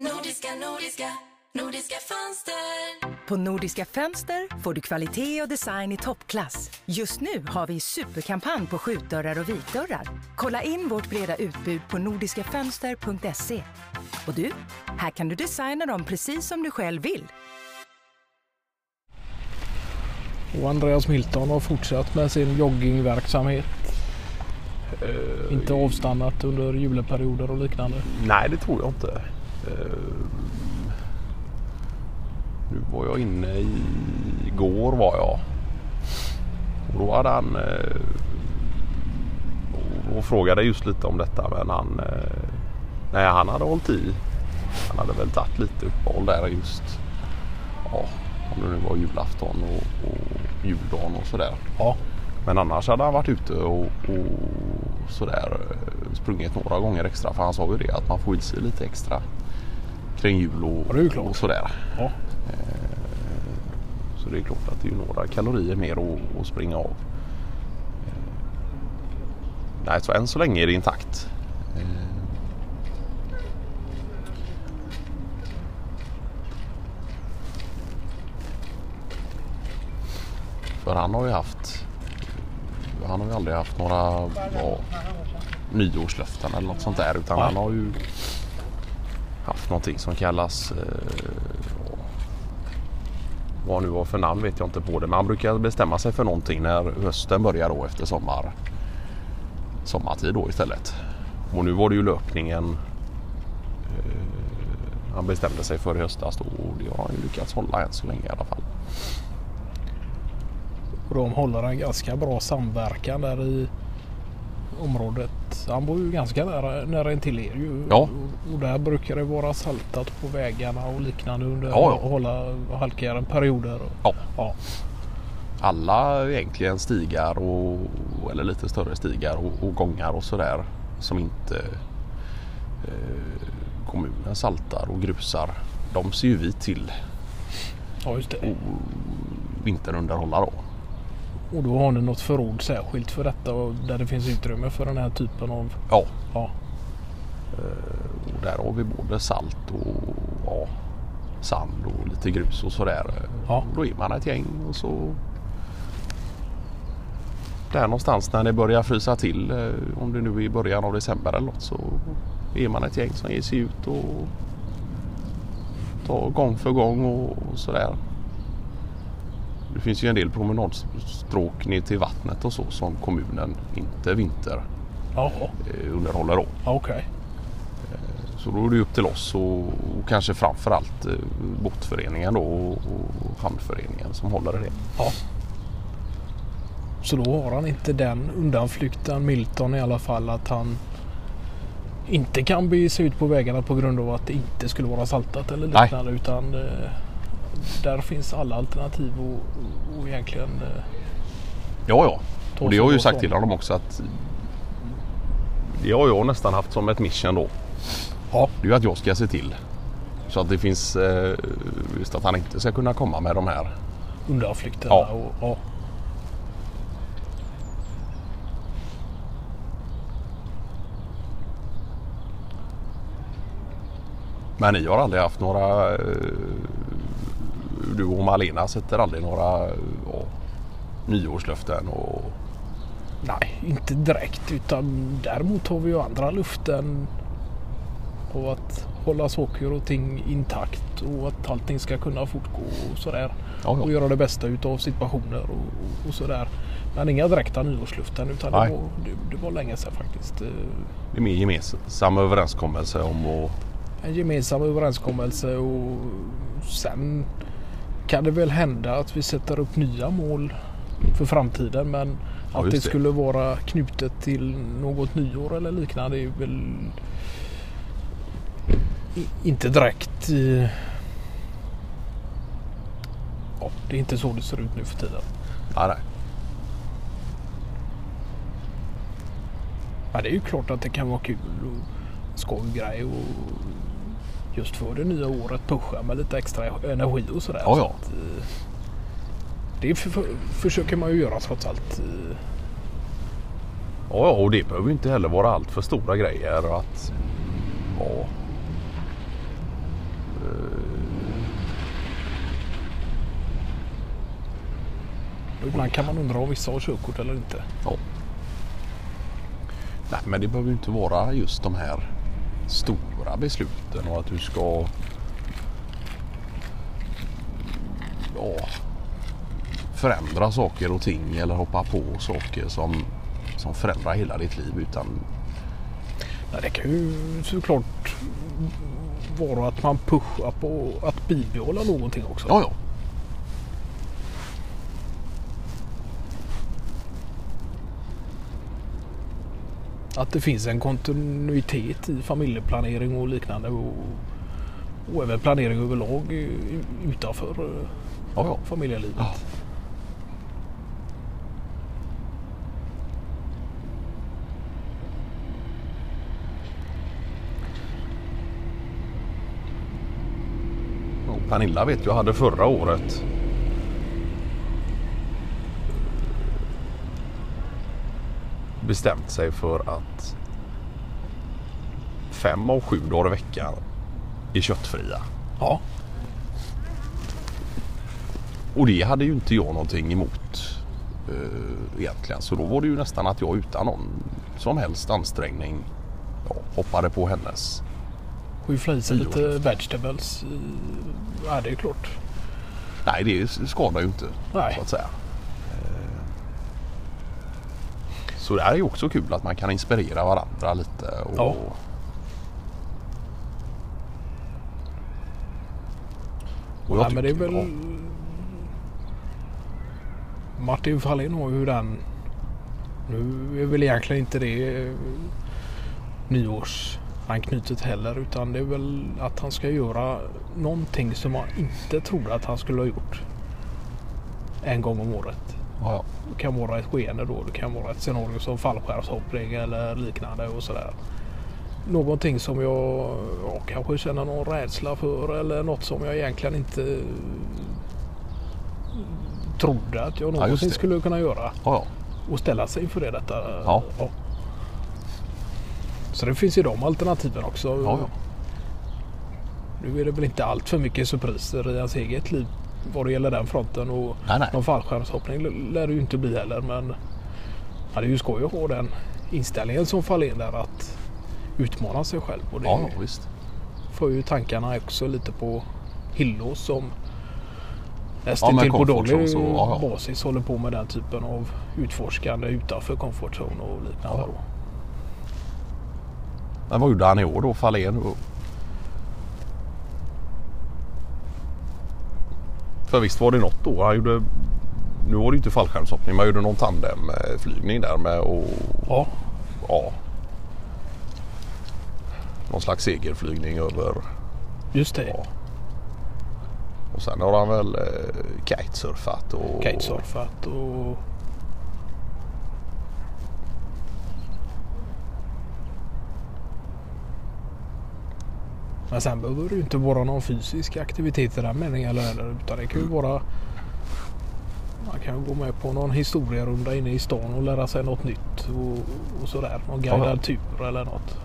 Nordiska, nordiska, nordiska fönster. På Nordiska Fönster får du kvalitet och design i toppklass. Just nu har vi superkampanj på skjutdörrar och vikdörrar. Kolla in vårt breda utbud på nordiskafönster.se. Och du, här kan du designa dem precis som du själv vill. Och Andreas Milton har fortsatt med sin joggingverksamhet. Inte avstannat under juleperioder och liknande. Nej, det tror jag inte. Eh, Nu var jag inne i, igår var jag. Och då hade han eh, och- frågade just lite om detta men han eh, Nej han hade hållit i. Han hade väl tagit lite uppehåll där just Ja om det nu var julafton och, och juldagen och sådär. Ja, Men annars hade han varit ute och, och sådär sprungit några gånger extra. För han sa ju det att man får i sig lite extra kring jul och, Ja, det är ju klart. och sådär. ja. Så det är klart att det är några kalorier mer att, att springa av. Eh, Nej, så än så länge är det intakt. Eh, För han har ju haft Han har ju aldrig haft några ja, nyårslöften eller något sånt där utan han har ju haft någonting som kallas eh, vad nu var för namn vet jag inte på det. Men han brukar bestämma sig för någonting när hösten börjar då efter sommar. Sommartid då istället. Och nu var det ju löpningen. eh, Han bestämde sig för i höstas då och det har han ju lyckats hålla än så länge i alla fall. Och de håller en ganska bra samverkan där i området. Han bor ju ganska nära, nära intill er ju. Ja. Och, och där brukar det vara saltat på vägarna och liknande under Ja, ja. och hålla halkigare perioder. Och, Ja. ja. Alla egentligen stigar och, eller lite större stigar och, och gångar och sådär som inte eh, kommunen saltar och grusar. De ser ju vi till ja, just det. vinterunderhålla då. Och då har ni något förråd särskilt för detta och där det finns utrymme för den här typen av... Ja, Ja, Och där har vi både salt och ja, sand och lite grus och sådär. Ja. Då är man ett gäng och så där någonstans när det börjar frysa till, eh, om det nu är i början av december eller något, så är man ett gäng som ger sig ut och tar gång för gång och sådär. Det finns ju en del promenadstråk ner till vattnet och så som kommunen inte vinter Jaha, eh, underhåller då. ja, okej. Så då är det upp till oss och, och kanske framförallt eh, båtföreningen då och, och hamnföreningen som håller i det. Ja. Så då har han inte den undanflykten, Milton i alla fall, att han inte kan bege sig ut på vägarna på grund av att det inte skulle vara saltat eller liknande. Utan eh, där finns alla alternativ och, och egentligen eh, Ja, ja. Och det har jag ju sagt till honom också att det har jag nästan haft som ett mission då. Ja. Det är ju att jag ska se till så att det finns eh, just att han inte ska kunna komma med de här. undanflykterna. Ja. Och, ja. Men ni har aldrig haft några eh, du och Malena sätter aldrig några ja, nyårslöften och Nej, inte direkt utan däremot har vi ju andra luften och att hålla saker och ting intakt och att allting ska kunna fortgå och sådär. Ja, ja. Och göra det bästa utav situationer och, och, sådär. Men inga direkta nyårsluften utan det var, det, det var länge sedan faktiskt. Det är mer gemensam överenskommelse om att En gemensam överenskommelse och sen kan det väl hända att vi sätter upp nya mål för framtiden men Ja, att det det. skulle vara knutet till något nyår eller liknande är väl i- inte direkt eh, ja, det är inte så det ser ut nu för tiden. Nej, nej. Ja, det är ju klart att det kan vara kul och skojgrej och just för det nya året pusha med lite extra energi och sådär. Ja, ja. Så att, eh, det för, för, försöker man ju göra trots allt. Eh. Ja, och det behöver ju inte heller vara allt för stora grejer. Att, ja. Eh. Ibland kan man undra om vissa har körkort eller inte. Ja. Nej, men det behöver ju inte vara just de här stora besluten och att du ska ja, förändra saker och ting eller hoppa på saker som, som förändrar hela ditt liv. Utan Nej, det kan ju såklart vara att man pushar på att bibehålla någonting också. ja, ja. Att det finns en kontinuitet i familjeplanering och liknande. Och, och även planering överlag utanför eh, ja, ja. familjelivet. Ja. Pernilla vet jag hade förra året bestämt sig för att fem av sju dagar i veckan är köttfria. Ja. Och det hade ju inte jag någonting emot eh, egentligen. Så då var det ju nästan att jag utan någon som helst ansträngning ja, hoppade på hennes. Och ju i sig lite vegetables. i- Ja, det är klart. Nej, det skadar ju inte Nej. så att säga. Eh, Så det är ju också kul att man kan inspirera varandra lite. Och, Ja. och jag Nej, men det är väl... ja. Martin Fahlén har ju den... Nu är väl egentligen inte det eh, nyårsanknutet heller utan det är väl att han ska göra någonting som han inte trodde att han skulle ha gjort. En gång om året. Ja, ja. Det kan vara ett skeende då. Det kan vara ett scenario som fallskärmshoppning eller liknande och sådär. Någonting som jag ja, kanske känner någon rädsla för eller något som jag egentligen inte trodde att jag någonsin det. skulle kunna göra. ja, ja. Och ställa sig inför det detta. Ja. Så det finns ju de alternativen också. ja, ja. Nu är det väl inte allt för mycket surpriser i ens eget liv vad det gäller den fronten. Och Nej, nej. någon fallskärmshoppning lär det ju inte bli heller. Men ja, det är ju skoj att ha den inställningen som faller in där att utmana sig själv. Och det ja, ja visst. får ju tankarna också lite på Hillås som Ja, nästan med till på daglig zone så, ja, ja. basis håller på med den typen av utforskande utanför comfort zone och liknande. Ja. då. Men vad gjorde han i år då, Fahlén? För visst var det något år han gjorde Nu var det ju inte fallskärmshoppning men han gjorde någon tandemflygning där med och Ja, ja Någon slags segelflygning över just det. ja. Och sen har han väl eh, kitesurfat och Kitesurfat och Men sen behöver det inte vara någon fysisk aktivitet i den meningen heller. Utan det kan ju vara man kan ju gå med på någon historierunda inne i stan och lära sig något nytt och, och sådär. Någon guidad tur eller något.